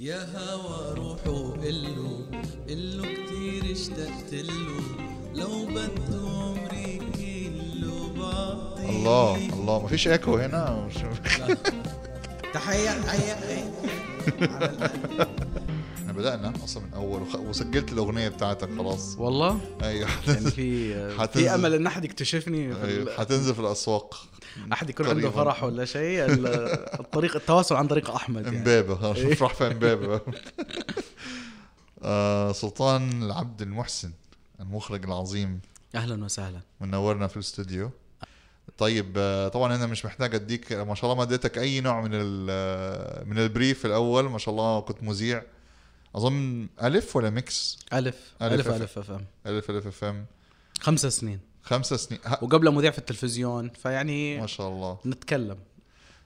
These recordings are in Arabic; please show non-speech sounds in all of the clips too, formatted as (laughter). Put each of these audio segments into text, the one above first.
يا هوا روحوا قلو قلو كتير اشتقت له. لو بده عمري كله بعطيه الله الله ما فيش إيكو هنا؟ مش (laughs) تحية تحية. على (laughs) القلب. بدأنا أصلا من أول وخ... وسجلت الأغنية بتاعتك خلاص. والله؟ أيوه. يعني في حتنزل. (laughs) في أمل إن أحد يكتشفني في أيوة، ال- حتنزل في الأسواق. أحد يكون عنده. فرح ولا شيء؟ ال- (laughs) الطريق التواصل عن طريق أحمد يعني. امبابة ها، شوف راح في امبابة. (laughs) آه سلطان العبد المحسن المخرج العظيم. أهلا وسهلا. منورنا في الاستوديو. طيب آه، طبعا أنا مش محتاج أديك ما شاء الله ما اديتك أي نوع من من ال brief الأول. ما شاء الله كنت مذيع. أظن ألف ولا ميكس؟ ألف. ألف ألف ألف. FM ألف ألف FM خمس سنين. خمسة سنين. ها، وقبل مذيع في التلفزيون فيعني ما شاء الله. نتكلم.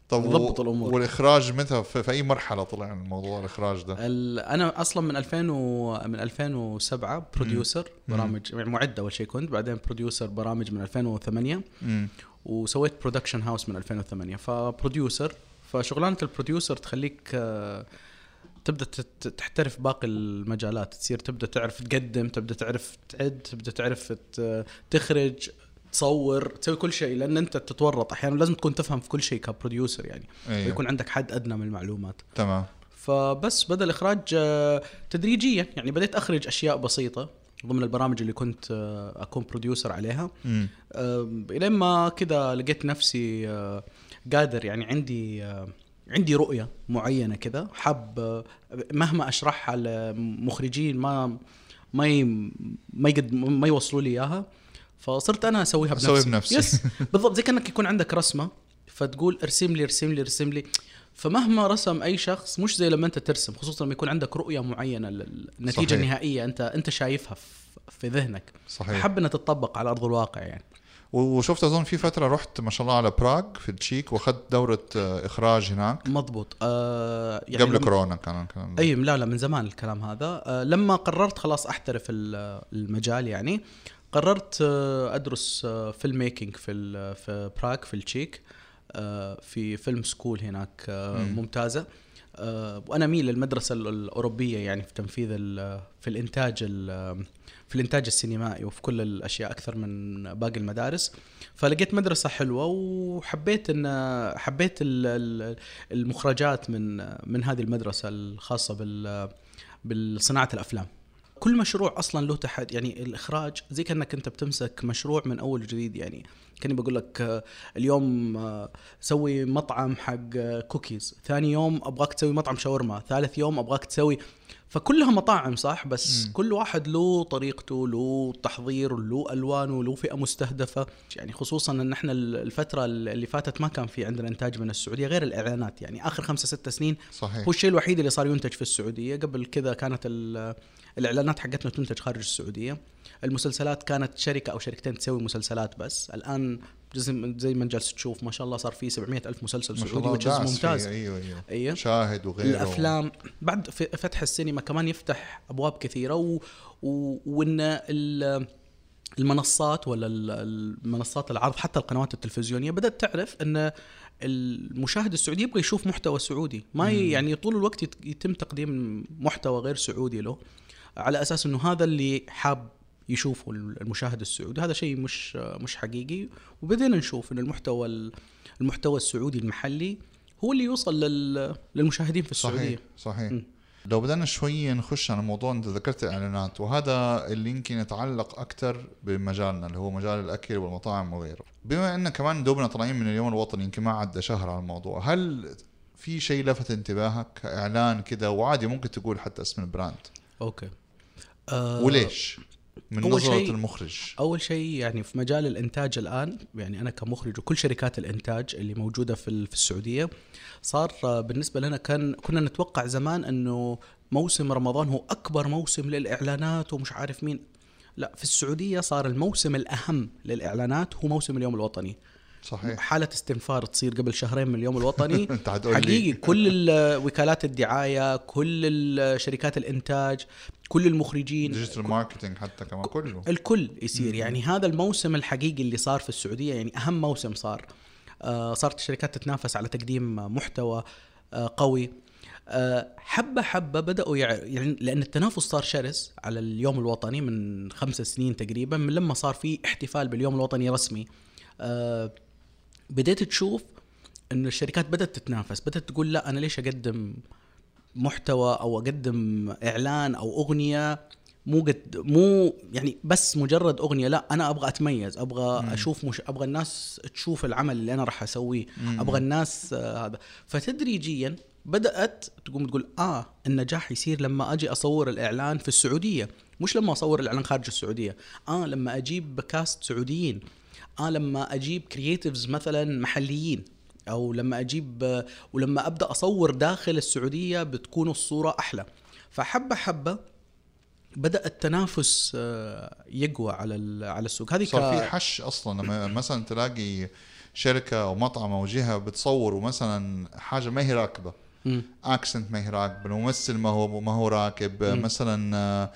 طب نضبط و- الأمور. والإخراج متى؟ في, في أي مرحلة طلع الموضوع الإخراج ده؟ ال- أنا أصلا من 2000 و... من 2007 producer برامج يعني معد أول شيء كنت بعدين producer برامج من 2008 امم وسويت production house من 2008 ف producer فشغلانة ال producer تخليك آه، تبدأ تحترف باقي المجالات. تصير تبدأ تعرف تقدم تبدأ تعرف تعد تبدأ تعرف تخرج تصور تسوي كل شيء لأن أنت تتورط. أحيانا لازم تكون تفهم في كل شيء كبروديوسر يعني. أيوه. ويكون عندك حد أدنى من المعلومات. تمام. فبس بدأ الإخراج آه، تدريجيا. يعني بديت أخرج أشياء بسيطة ضمن البرامج اللي كنت آه، أكون بروديوسر عليها. إلين ما كذا لقيت نفسي آه، قادر. يعني عندي عندي رؤية معينة كذا حاب مهما أشرحها لمخرجين ما ما ي- ما يقد ما يوصلوا لي إياها فصرت أنا أسويها بنفسي. أسوي بنفسي. yes (laughs) بالضبط زي كأنك يكون عندك رسمة فتقول ارسم لي ارسم لي ارسم لي. فمهما رسم أي شخص مش زي لما أنت ترسم خصوصا لما يكون عندك رؤية معينة للنتيجة صحيح. النهائية أنت أنت شايفها في- ذهنك. صحيح. حب إنها تطبق على أرض الواقع يعني. وشفت أظن في فترة رحت ما شاء الله على براغ في التشيك وأخذت دورة آه، إخراج هناك. مضبوط. آه يعني قبل كورونا كان كان أي لا لا من زمان الكلام هذا. آه لما قررت خلاص أحترف ال- المجال يعني قررت آه أدرس آه film making في في براغ في التشيك آه في film school هناك آه مم. ممتازة. وأنا أميل للمدرسة ال- الأوروبية يعني في تنفيذ في الإنتاج ال- في الإنتاج السينمائي وفي كل الأشياء أكثر من باقي المدارس. فلقيت مدرسة حلوة وحبيت ان حبيت ال- ال- المخرجات من من هذه المدرسة الخاصة بال بالصناعة الأفلام. كل مشروع أصلا له تحد يعني الإخراج زي كأنك أنت بتمسك مشروع من أول وجديد يعني. كأني بقول لك آه، اليوم آه، سوي مطعم حق آه، كوكيز ثاني يوم أبغاك تسوي مطعم شاورما. ثالث يوم أبغاك تسوي فكلها مطاعم صح؟ بس مم. كل واحد له طريقته له تحضير له الوانه له فئة مستهدفة. يعني خصوصا إن إحنا الفترة اللي فاتت ما كان في عندنا إنتاج من السعودية غير الإعلانات. يعني آخر خمسة ستة سنين صحيح. هو الشيء الوحيد اللي صار ينتج في السعودية. قبل كذا كانت ال- الإعلانات حقتنا تنتج خارج السعودية. المسلسلات كانت شركة أو شركتين تسوي مسلسلات بس. الآن زي زي ما جالس تشوف ما شاء الله صار في 700 ألف مسلسل سعودي فيه، ممتاز. أيوه أيوه. أيوه. شاهد وغيره. الأفلام بعد فتح السينما كمان يفتح أبواب كثيرة و... و... وإن ال... المنصات ولا ال- المنصات العرض حتى القنوات التلفزيونية بدأت تعرف إن المشاهد السعودي يبغى يشوف محتوى سعودي. ما. يعني طول الوقت يت- يتم تقديم محتوى غير سعودي له على أساس إنه هذا اللي حاب يشوفه المشاهد السعودي. هذا شيء مش مش حقيقي. وبدينا نشوف إن المحتوى ال- المحتوى السعودي المحلي هو اللي يوصل لل... للمشاهدين في السعودية. صحيح صحيح. مم. لو بدنا شوي نخش على موضوع أنت ذكرت الإعلانات وهذا اللي يمكن يتعلق أكثر بمجالنا اللي هو مجال الأكل والمطاعم وغيره. بما إن كمان دوبنا طالعين من اليوم الوطني يمكن ما عدى شهر على الموضوع هل في شيء لفت انتباهك اعلان كده وعادي ممكن تقول حتى اسم البراند؟ أوكي. آه وليش من أول نظرة شيء- المخرج. أول شيء يعني في مجال الإنتاج الآن يعني أنا كمخرج وكل شركات الإنتاج اللي موجودة في في السعودية صار آه، بالنسبة لنا كان كنا نتوقع زمان إنه موسم رمضان هو أكبر موسم للإعلانات ومش عارف مين. لا في السعودية صار الموسم الأهم للإعلانات هو موسم اليوم الوطني. صحيح. حالة استنفار تصير قبل شهرين من اليوم الوطني. (laughs) حقيقي كل ال- وكالات الدعاية كل شركات الإنتاج كل المخرجين digital marketing حتى كمان كله. الكل يصير. يعني هذا الموسم الحقيقي اللي صار في السعودية يعني أهم موسم صار. آه صارت الشركات تتنافس على تقديم محتوى آه قوي. آه، حبة بدأوا يع... يعني لأن التنافس صار شرس على اليوم الوطني من خمس سنين تقريبا من لما صار في احتفال باليوم الوطني رسمي. بديت تشوف انه الشركات بدأت تتنافس بدأت تقول لا أنا ليش أقدم محتوى أو أقدم إعلان أو أغنية مو قد مو يعني بس مجرد أغنية لا أنا أبغى أتميز أبغى مم. أشوف مش أبغى الناس تشوف العمل اللي أنا راح أسويه مم. أبغى الناس آه هذا فتدريجيا بدأت تقوم تقول آه النجاح يصير لما أجي أصور الإعلان في السعودية مش لما أصور الإعلان خارج السعودية آه لما أجيب كاست سعوديين آه لما أجيب creatives مثلا محليين أو لما أجيب آه، ولما أبدأ أصور داخل السعودية بتكون الصورة أحلى. فحبة حبة بدأ التنافس آه، يقوى على على السوق. هذه صار ك- في حش أصلا. لما مثلا تلاقي شركة أو مطعم أو جهة بتصوروا مثلا حاجة ما هي راكبة. accent ما هي راكبة الممثل ما هو ما هو راكب مم. مثلا آه،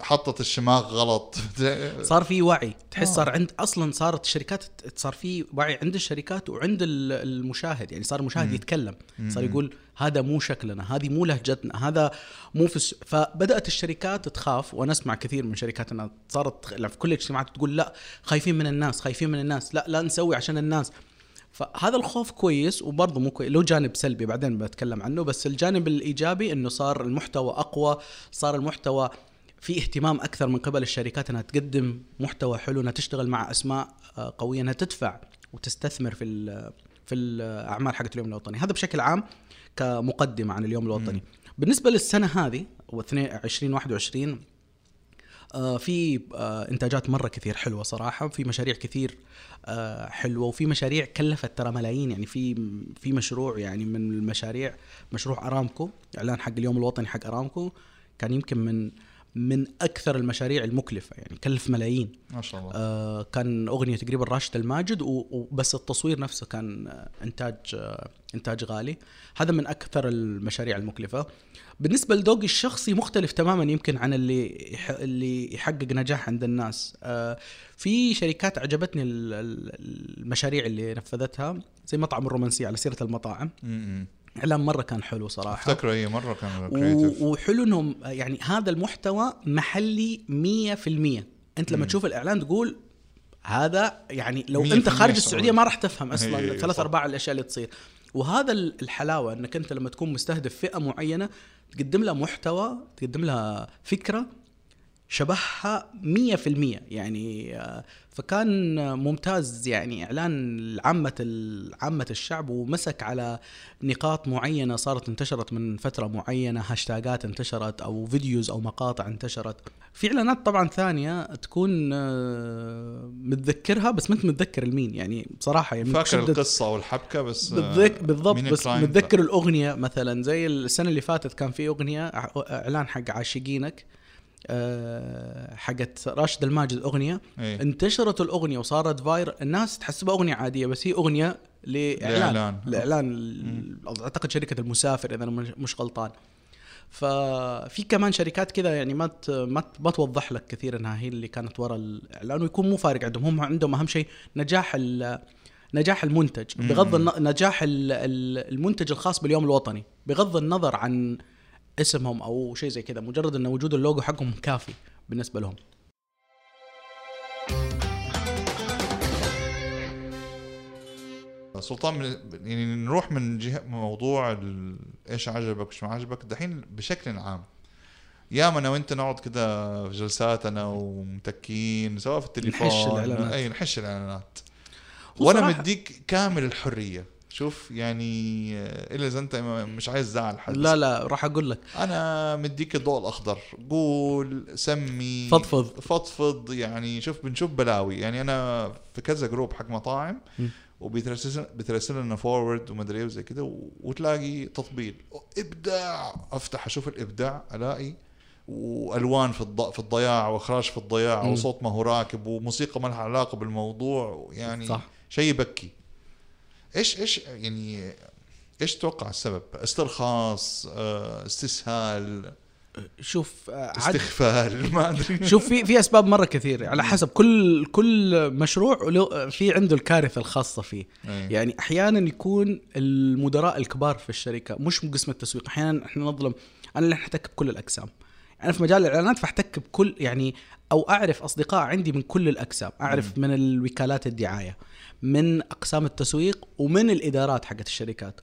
حطت الشماغ غلط (laughs) صار في وعي تحس آه. صار عند أصلا صارت الشركات صار في وعي عند الشركات وعند ال- المشاهد يعني صار المشاهد مم. يتكلم صار. يقول هذا مو شكلنا هذه مو لهجتنا هذا مو في الس... فبدأت الشركات تخاف وأنا أسمع كثير من شركات إنها صارت في كل الاجتماعات تقول لا خايفين من الناس خايفين من الناس لا لا نسوي عشان الناس فهذا الخوف كويس وبرضه مو كويس له جانب سلبي بعدين بتكلم عنه بس الجانب الإيجابي إنه صار المحتوى أقوى صار المحتوى في اهتمام أكثر من قبل الشركات إنها تقدم محتوى حلو إنها تشتغل مع أسماء آه، قوية إنها تدفع وتستثمر في في الأعمال حقت اليوم الوطني. هذا بشكل عام كمقدمة عن اليوم الوطني. بالنسبة للسنة هذه و 2021 آه، في آه، إنتاجات مرة كثير حلوة صراحة في مشاريع كثير آه، حلوة وفي مشاريع كلفت ترى ملايين يعني في في مشروع يعني من المشاريع مشروع أرامكو إعلان حق اليوم الوطني حق أرامكو كان يمكن من من أكثر المشاريع المكلفة يعني كلف ملايين. ما شاء الله. آه، كان أغنية تقريبا راشد الماجد وبس التصوير نفسه كان آه، إنتاج آه، إنتاج غالي. هذا من أكثر المشاريع المكلفة. بالنسبة لذوقي الشخصي مختلف تماما يمكن عن اللي يح- اللي يحقق نجاح عند الناس. آه، في شركات عجبتني ال- ال- المشاريع اللي نفذتها زي مطعم الرومانسية على سيرة المطاعم. م-م. اعلان مرة كان حلو صراحة افتكر اي مرة كان كريتيف وحلو إنهم يعني هذا المحتوى محلي 100% أنت لما مم. تشوف الإعلان تقول هذا يعني لو 100% انت خارج سعودي. السعوديه ما راح تفهم أصلا إيه، ثلاث. أرباع الأشياء اللي تصير وهذا ال- الحلاوة إنك أنت لما تكون مستهدف فئة معينة تقدم لها محتوى تقدم لها فكرة شبهها 100% يعني آه، فكان ممتاز يعني إعلان عامة ال- عامة الشعب ومسك على نقاط معينة صارت انتشرت من فترة معينة هاشتاجات انتشرت أو videos أو مقاطع انتشرت. في إعلانات طبعا ثانية تكون آه، متذكرها بس ما أنت متذكر المين. يعني بصراحة يعني فاكر القصة والحبكة بس آه، بالذك بالضبط بس؟ متذكر الأغنية مثلا. زي السنة اللي فاتت كان في أغنية إعلان حق عاشقينك. حقت راشد الماجد أغنية. إيه. انتشرت الأغنية وصارت فاير. الناس تحسبها اغنيه عادية بس هي أغنية لإعلان. لإعلان. لإعلان. أعتقد شركة المسافر إذا أنا مش- غلطان. ففي كمان شركات كذا يعني ما ما توضح لك كثير إنها هي اللي كانت وراء الإعلان ويكون مو فارق عندهم. هم عندهم أهم شيء نجاح نجاح المنتج. بغض الن- نجاح ال- ال- المنتج الخاص باليوم الوطني. بغض النظر عن اسمهم أو شيء زي كذا مجرد إن وجود اللوجو حقهم كافي بالنسبة لهم. سلطان من- يعني نروح من جهة موضوع إيش عجبك وش ما عجبك دحين بشكل عام. ياما أنا وأنت نقعد كده في جلساتنا ومتكين سواء في التليفون نحش الإعلانات. أي نحش الإعلانات. وأنا مديك كامل الحرية. شوف يعني آه، إلا إذا أنت مش عايز تزعل حد لا لا راح أقول لك أنا مديك الضوء الأخضر قول سمي فضفض. فضفض يعني شوف بنشوف بلاوي يعني أنا في كذا group حق مطاعم. وبيترسل بترسل لنا forward ومدري إيه وزي كده وتلاقي تطبيل إبداع أفتح أشوف الإبداع ألاقي وألوان في الض... في الضياع وإخراج في الضياع م. وصوت ما هو راكب وموسيقى ما لها علاقة بالموضوع يعني صح. شيء يبكي إيش إيش يعني إيش تتوقع السبب؟ استرخاص آه، استسهال شوف آه، عد استغفال (laughs) ما أدري. شوف في في أسباب مرة كثير على حسب كل كل مشروع له في عنده الكارثة الخاصة فيه. إيه. يعني أحيانا يكون المدراء الكبار في الشركة مش من قسم التسويق. أحيانا إحنا نظلم. أنا اللي أحتك بكل الأقسام. أنا في مجال الإعلانات فاحتك بكل يعني أو أعرف أصدقاء عندي من كل الأقسام. أعرف من الوكالات الدعاية من أقسام التسويق ومن الإدارات حقت الشركات.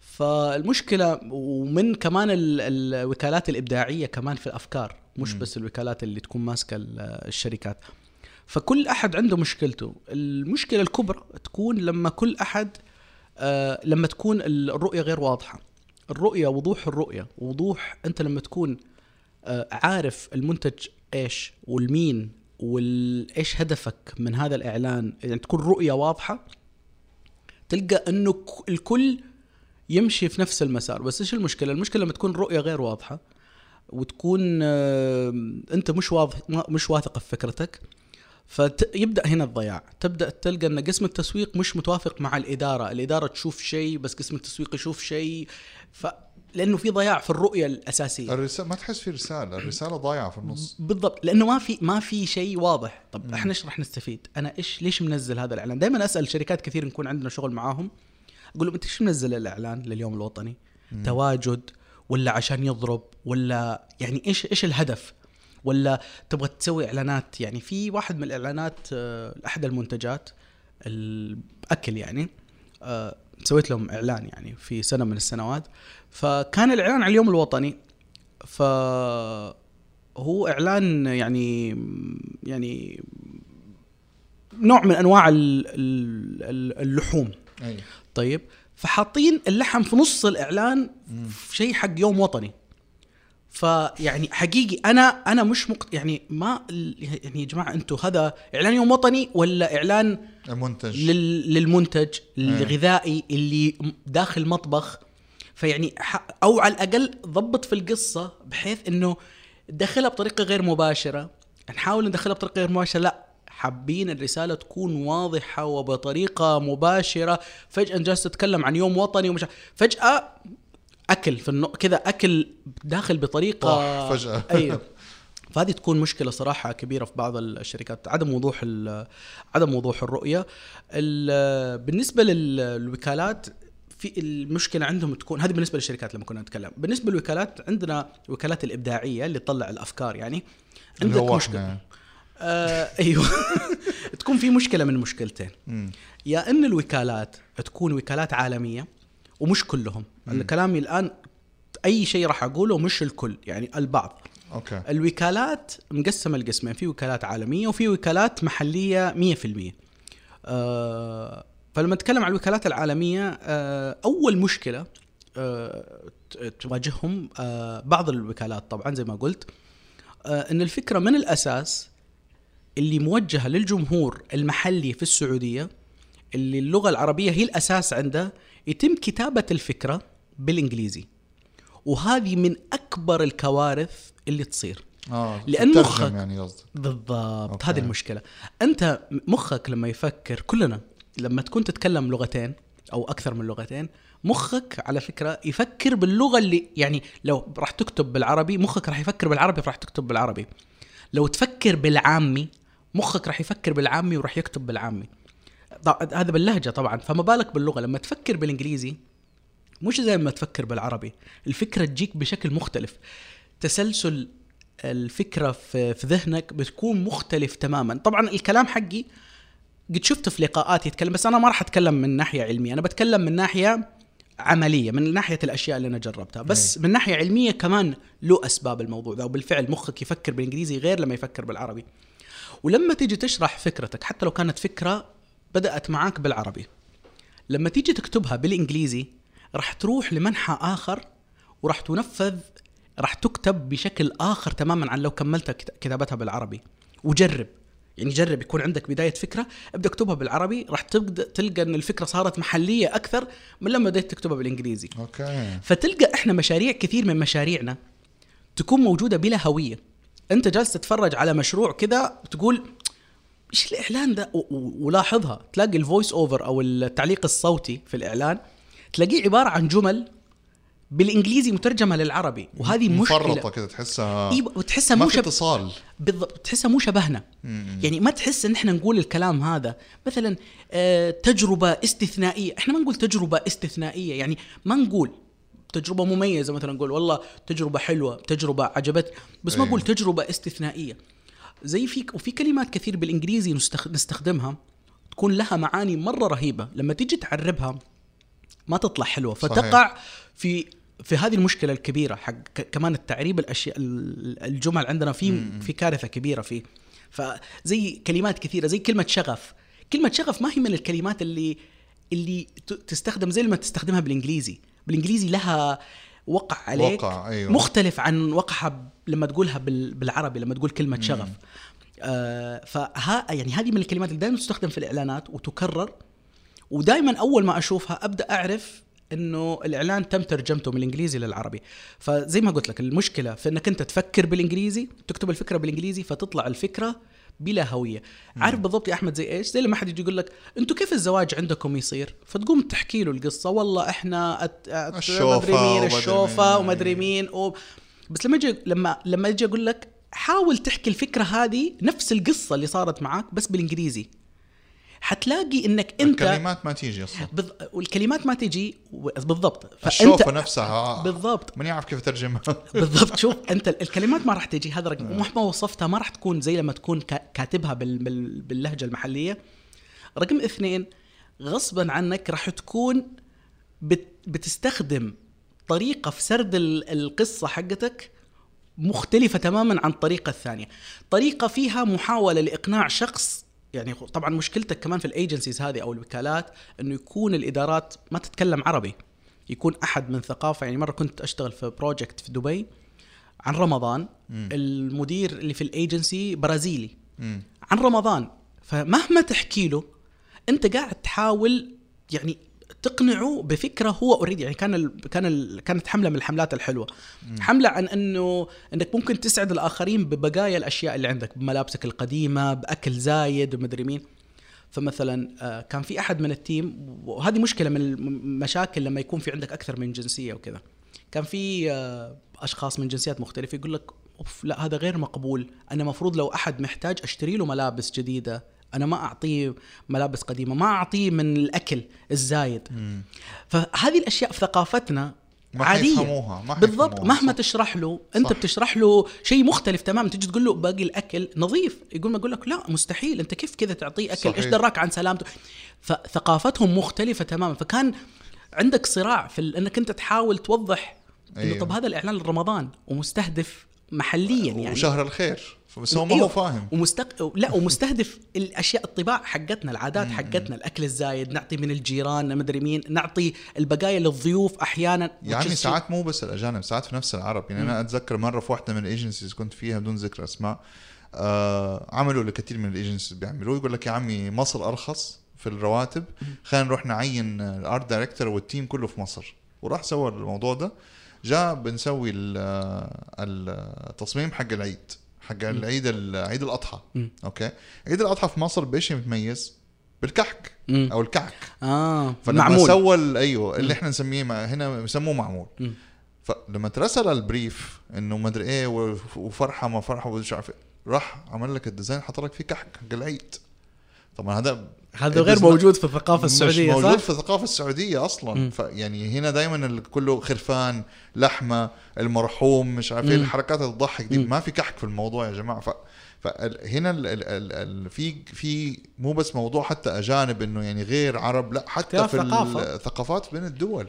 فالمشكلة ومن كمان ال- الوكالات الإبداعية كمان في الأفكار مش بس الوكالات اللي تكون ماسكة ال- الشركات. فكل أحد عنده مشكلته. المشكلة الكبرى تكون لما كل أحد آه لما تكون الرؤية غير واضحة. الرؤية وضوح الرؤية وضوح أنت لما تكون عارف المنتج إيش والمين وايش هدفك من هذا الإعلان؟ يعني تكون رؤية واضحة تلقى إنه الكل يمشي في نفس المسار. بس إيش المشكلة؟ المشكلة لما تكون الرؤيه غير واضحة وتكون آه، أنت مش واضح مش واثق في فكرتك فيبدأ هنا الضياع. تبدأ تلقى أن قسم التسويق مش متوافق مع الإدارة. الإدارة تشوف شيء بس قسم التسويق يشوف شيء. ف لأنه في ضياع في الرؤية الأساسية. الرسالة ما تحس في رسالة. الرسالة ضايعة في النص. بالضبط. لأنه ما في ما في شيء واضح. طب إحنا إيش راح نستفيد؟ أنا إيش ليش منزل هذا الإعلان؟ دائما أسأل شركات كثير نكون عندنا شغل معاهم. أقول لهم أنت إيش منزل الإعلان لليوم الوطني؟ تواجد ولا عشان يضرب ولا يعني إيش إيش الهدف؟ ولا تبغى تسوي إعلانات؟ يعني في واحد من الإعلانات آه، احد المنتجات الأكل يعني آه، سويت لهم إعلان يعني في سنة من السنوات. فكان الإعلان على اليوم الوطني. ف هو إعلان يعني يعني نوع من أنواع ال- ال- ال- اللحوم. أي. طيب فحاطين اللحم في نص الإعلان في شيء حق يوم وطني. فيعني حقيقي أنا أنا مش مق... يعني ما يعني يا جماعة أنتم هذا إعلان يوم وطني ولا إعلان المنتج. لل... للمنتج الغذائي اللي داخل مطبخ. فيعني ح... أو على الأقل ضبط في القصة بحيث إنه دخلها بطريقة غير مباشرة. نحاول ندخلها بطريقة غير مباشرة لا. حابين الرسالة تكون واضحة وبطريقة مباشرة. فجأة جالس تتكلم عن يوم وطني ومش فجأة أكل في النو... كذا أكل داخل بطريقة فجأة. (laughs) أيوه. (laughs) فهذه تكون مشكلة صراحة كبيرة في بعض الشركات عدم وضوح ال- عدم وضوح الرؤية. ال- بالنسبة لل- للوكالات في المشكلة عندهم تكون هذه بالنسبة للشركات لما كنا نتكلم. بالنسبة للوكالات عندنا الوكالات الإبداعية اللي تطلع الأفكار يعني عندك مشكلة. آه أيوه. (laughs) تكون في مشكلة من مشكلتين. يا إن الوكالات تكون وكالات عالمية ومش كلهم. كلامي الآن أي شيء راح أقوله مش الكل يعني البعض. أوكي. الوكالات مقسمة لقسمين في وكالات عالمية وفي وكالات محلية 100% آه فلما نتكلم عن الوكالات العالمية آه أول مشكلة ت- تواجههم آه بعض الوكالات طبعا زي ما قلت آه إن الفكرة من الأساس اللي موجهة للجمهور المحلي في السعودية اللي اللغة العربية هي الأساس عنده يتم كتابة الفكرة بالإنجليزي. وهذه من أكبر الكوارث اللي تصير. آه لأن مخك- يعني قصدك. بالضبط أوكي. هذه المشكلة. أنت مخك لما يفكر كلنا لما تكون تتكلم لغتين أو أكثر من لغتين مخك على فكرة يفكر باللغة اللي يعني لو راح تكتب بالعربي مخك راح يفكر بالعربي راح تكتب بالعربي. لو تفكر بالعامي مخك راح يفكر بالعامي وراح يكتب بالعامي. هذا باللهجة طبعا. فما بالك باللغة لما تفكر بالإنجليزي مش زي ما تفكر بالعربي. الفكرة تجيك بشكل مختلف. تسلسل الفكرة في, في ذهنك بتكون مختلف تماما. طبعا الكلام حقي قد شفته في لقاءات يتكلم بس أنا ما راح أتكلم من ناحية علمية. أنا بتكلم من ناحية عملية من ناحية الأشياء اللي أنا جربتها. بس من ناحية علمية كمان له أسباب الموضوع ده وبالفعل مخك يفكر بالإنجليزي غير لما يفكر بالعربي. ولما تيجي تشرح فكرتك حتى لو كانت فكرة بدأت معاك بالعربي. لما تيجي تكتبها بالإنجليزي راح تروح لمنحى آخر وراح تنفذ راح تكتب بشكل آخر تماما عن لو كملت كت- كتابتها بالعربي. وجرب. يعني جرب يكون عندك بداية فكرة ابدأ اكتبها بالعربي راح تبدا تلقى إن الفكرة صارت محلية أكثر من لما بديت تكتبها بالإنجليزي. أوكي. فتلقى إحنا مشاريع كثير من مشاريعنا تكون موجودة بلا هوية. أنت جالس تتفرج على مشروع كذا تقول إيش الإعلان ده ولاحظها تلاقي ال voice over أو التعليق الصوتي في الإعلان تلاقيه عبارة عن جمل بالإنجليزي مترجمة للعربي وهذه مفرطة مشكله كده تحسها أيوه وتحسها مو شب... اتصال. بالضبط تحسها مو شبهنا مم. يعني ما تحس إن إحنا نقول الكلام هذا. مثلا آه، تجربة استثنائية. إحنا ما نقول تجربة استثنائية يعني ما نقول تجربة مميزة مثلا نقول والله تجربة حلوة تجربة عجبت بس ما إيه. نقول تجربة استثنائية. زي في وفي كلمات كثير بالإنجليزي نستخ- نستخدمها تكون لها معاني مرة رهيبة. لما تيجي تعربها ما تطلع حلوة. صحيح. فتقع في في هذه المشكلة الكبيرة حق كمان التعريب الأشياء ال- الجمل عندنا في في كارثة كبيرة فيه. فزي كلمات كثيرة زي كلمة شغف. كلمة شغف ما هي من الكلمات اللي اللي تستخدم زي لما تستخدمها بالإنجليزي. بالإنجليزي لها وقع عليك وقع، أيوه. مختلف عن وقعها لما تقولها بال- بالعربي لما تقول كلمة شغف. آه فها يعني هذه من الكلمات اللي دائما تستخدم في الإعلانات وتكرر. ودائما أول ما أشوفها أبدأ أعرف إنه الإعلان تم ترجمته من الإنجليزي للعربي. فزي ما قلت لك المشكلة في إنك أنت تفكر بالإنجليزي تكتب الفكرة بالإنجليزي فتطلع الفكرة بلا هوية. عارف بالضبط يا أحمد زي إيش؟ زي لما حد يجي يقول لك أنتوا كيف الزواج عندكم يصير؟ فتقوم تحكي له القصة. والله إحنا أت... أت... الشوفة مدري مين الشوفة مين. ومدري مين و... بس لما أجي لما لما أجي أقول لك حاول تحكي الفكرة هذه نفس القصة اللي صارت معاك بس بالإنجليزي. حتلاقي إنك أنت الكلمات ما تيجي أصلا بض... والكلمات ما تجي و- بالضبط. الشوفه نفسها. بالضبط. من يعرف كيف ترجمها (laughs) بالضبط. شوف (laughs) أنت الكلمات ما راح تجي هذا رقم. ومهما وصفتها ما راح تكون زي لما تكون كا- كاتبها بال... بال... باللهجة المحلية. رقم اثنين غصبا عنك راح تكون بت... بتستخدم طريقة في سرد ال- القصة حقتك مختلفة تماما عن الطريقة الثانية. طريقة فيها محاولة لإقناع شخص يعني طبعا مشكلتك كمان في ال agencies هذه أو الوكالات إنه يكون الإدارات ما تتكلم عربي. يكون أحد من ثقافة يعني مرة كنت أشتغل في project في دبي عن رمضان. المدير اللي في الأيجنسي برازيلي. مم. عن رمضان. فمهما تحكي له أنت قاعد تحاول يعني تقنعه بفكرة هو already يعني كان ال كان ال كانت حملة من الحملات الحلوة. حملة عن إنه إنك ممكن تسعد الآخرين ببقايا الأشياء اللي عندك بملابسك القديمة بأكل زايد ومدري مين. فمثلا آه، كان في أحد من التيم وهذه مشكلة من المشاكل لما يكون في عندك أكثر من جنسية وكذا. كان في آه، أشخاص من جنسيات مختلفة يقول لك أوف لا هذا غير مقبول. أنا مفروض لو أحد محتاج أشتري له ملابس جديدة أنا ما أعطيه ملابس قديمة ما أعطيه من الأكل الزايد. فهذه الأشياء في ثقافتنا ما عادية. حيفهموها، ما بالضبط مهما صح. تشرح له أنت صح. بتشرح له شيء مختلف تماما تيجي تقول له باقي الأكل نظيف. يقول ما يقول لك لا مستحيل. أنت كيف كذا تعطيه أكل؟ صحيح. إيش دراك عن سلامته؟ فثقافتهم مختلفة تماما. فكان عندك صراع في أنك أنت تحاول توضح إنه أيوه. طب هذا الإعلان لرمضان ومستهدف محليا يعني. وشهر الخير. بس هو ما. هو فاهم. ومستق... لا (laughs) ومستهدف الأشياء الطباع حقتنا العادات حقتنا الأكل الزايد نعطي من الجيران مدري مين نعطي البقايا للضيوف أحيانا. Is- ساعات مو بس الأجانب ساعات في نفس العرب. يعني أنا أتذكر مرة في واحدة من ال agencies كنت فيها بدون ذكر أسماء آه عملوا لكثير من ال agencies بيعملوه. يقول لك يا عمي مصر أرخص في الرواتب. خلينا نروح نعين ال art director وال team كله في مصر. وراح سوى الموضوع ده. جاء بنسوي ال- التصميم حق العيد. حق العيد ال- عيد الأضحى. مم. أوكي؟ عيد الأضحى في مصر بايش متميز بالكحك مم. أو الكعك. آه فلما معمول. سوى أيوه اللي إحنا نسميه هنا بسموه معمول. مم. فلما ترسل ال brief إنه ما أدري إيه وف- وفرحة ما فرحة ومش عارف إيه، راح عمل لك ال design حط لك فيه كحك حق العيد طبعا هذا هذا غير موجود في الثقافه السعوديه مش موجود صح؟ في الثقافه السعودية أصلا مم. فيعني هنا دائما كله خرفان لحمة المرحوم مش عارف إيه. الحركات اللي تضحك دي. ما في كحك في الموضوع يا جماعة ف فهنا ال ال ال ال في في مو بس موضوع حتى أجانب إنه يعني غير عرب لا حتى في ثقافة. الثقافات بين الدول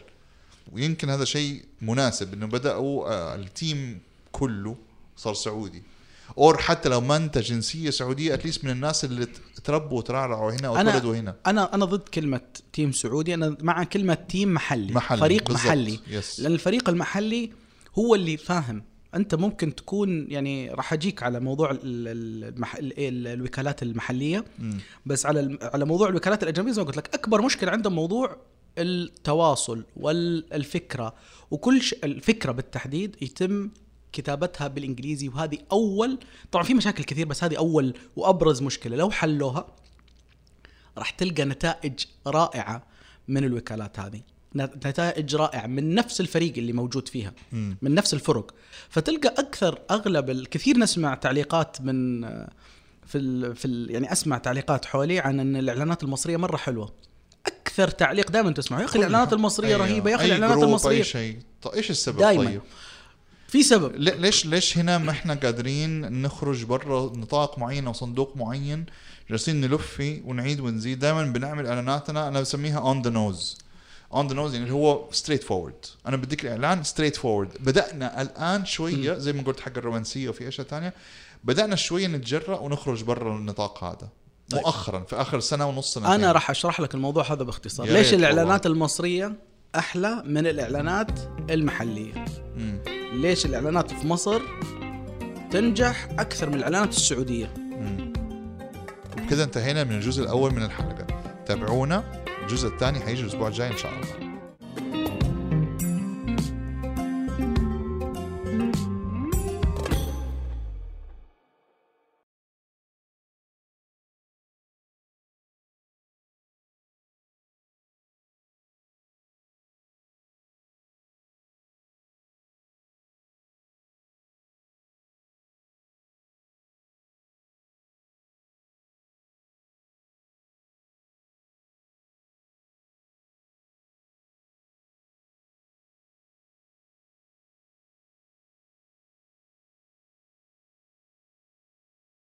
ويمكن هذا شيء مناسب إنه بدأوا آه، ال team كله صار سعودي or حتى لو ما انت جنسية سعودية at least من الناس اللي تربوا وترعرعوا هنا وتولدوا هنا. أنا أنا ضد كلمة team سعودي. أنا مع كلمة تيم محلي, محلي فريق بالضبط. محلي. yes. لأن الفريق المحلي هو اللي فاهم. أنت ممكن تكون يعني راح أجيك على موضوع ال- ال- المح... ال- ال- الوكالات المحلية. مم. بس على على موضوع الوكالات الأجنبية زي ما قلت لك أكبر مشكلة عندهم موضوع التواصل والفكرة. وكل ش... الفكرة بالتحديد يتم كتابتها بالإنجليزي وهذه أول طبعا في مشاكل كثير بس هذه أول وأبرز مشكلة. لو حلوها راح تلقى نتائج رائعة من الوكالات هذه. نتائج رائعة من نفس الفريق اللي موجود فيها. من نفس الفرق. فتلقى أكثر أغلب الكثير نسمع تعليقات من في ال في ال يعني أسمع تعليقات حولي عن إن الإعلانات المصرية مرة حلوة. أكثر تعليق دايما تسمعه. يا أخي الإعلانات المصرية أيوة. رهيبة يا أخي الإعلانات المصريه أي شيء. طيب إيش السبب دايماً. طيب؟ في سبب. لي- ليش ليش هنا ما إحنا قادرين نخرج برا نطاق معين أو صندوق معين جالسين نلف فيه ونعيد ونزيد؟ دائما بنعمل إعلاناتنا أنا بسميها on the nose on the nose يعني هو straightforward أنا بديك الإعلان straightforward بدأنا الآن شوية زي ما قلت حق الرومانسية وفي أشياء تانية بدأنا شوية نتجرأ ونخرج برا النطاق هذا. طيب. مؤخرا في آخر سنة ونص سنتين. أنا راح أشرح لك الموضوع هذا باختصار. ليش الإعلانات المصرية أحلى من الإعلانات المحلية؟ مم. ليش الإعلانات في مصر تنجح أكثر من الإعلانات السعودية مم. وبكذا انتهينا من الجزء الأول من الحلقة تابعونا الجزء الثاني حيجي الأسبوع الجاي إن شاء الله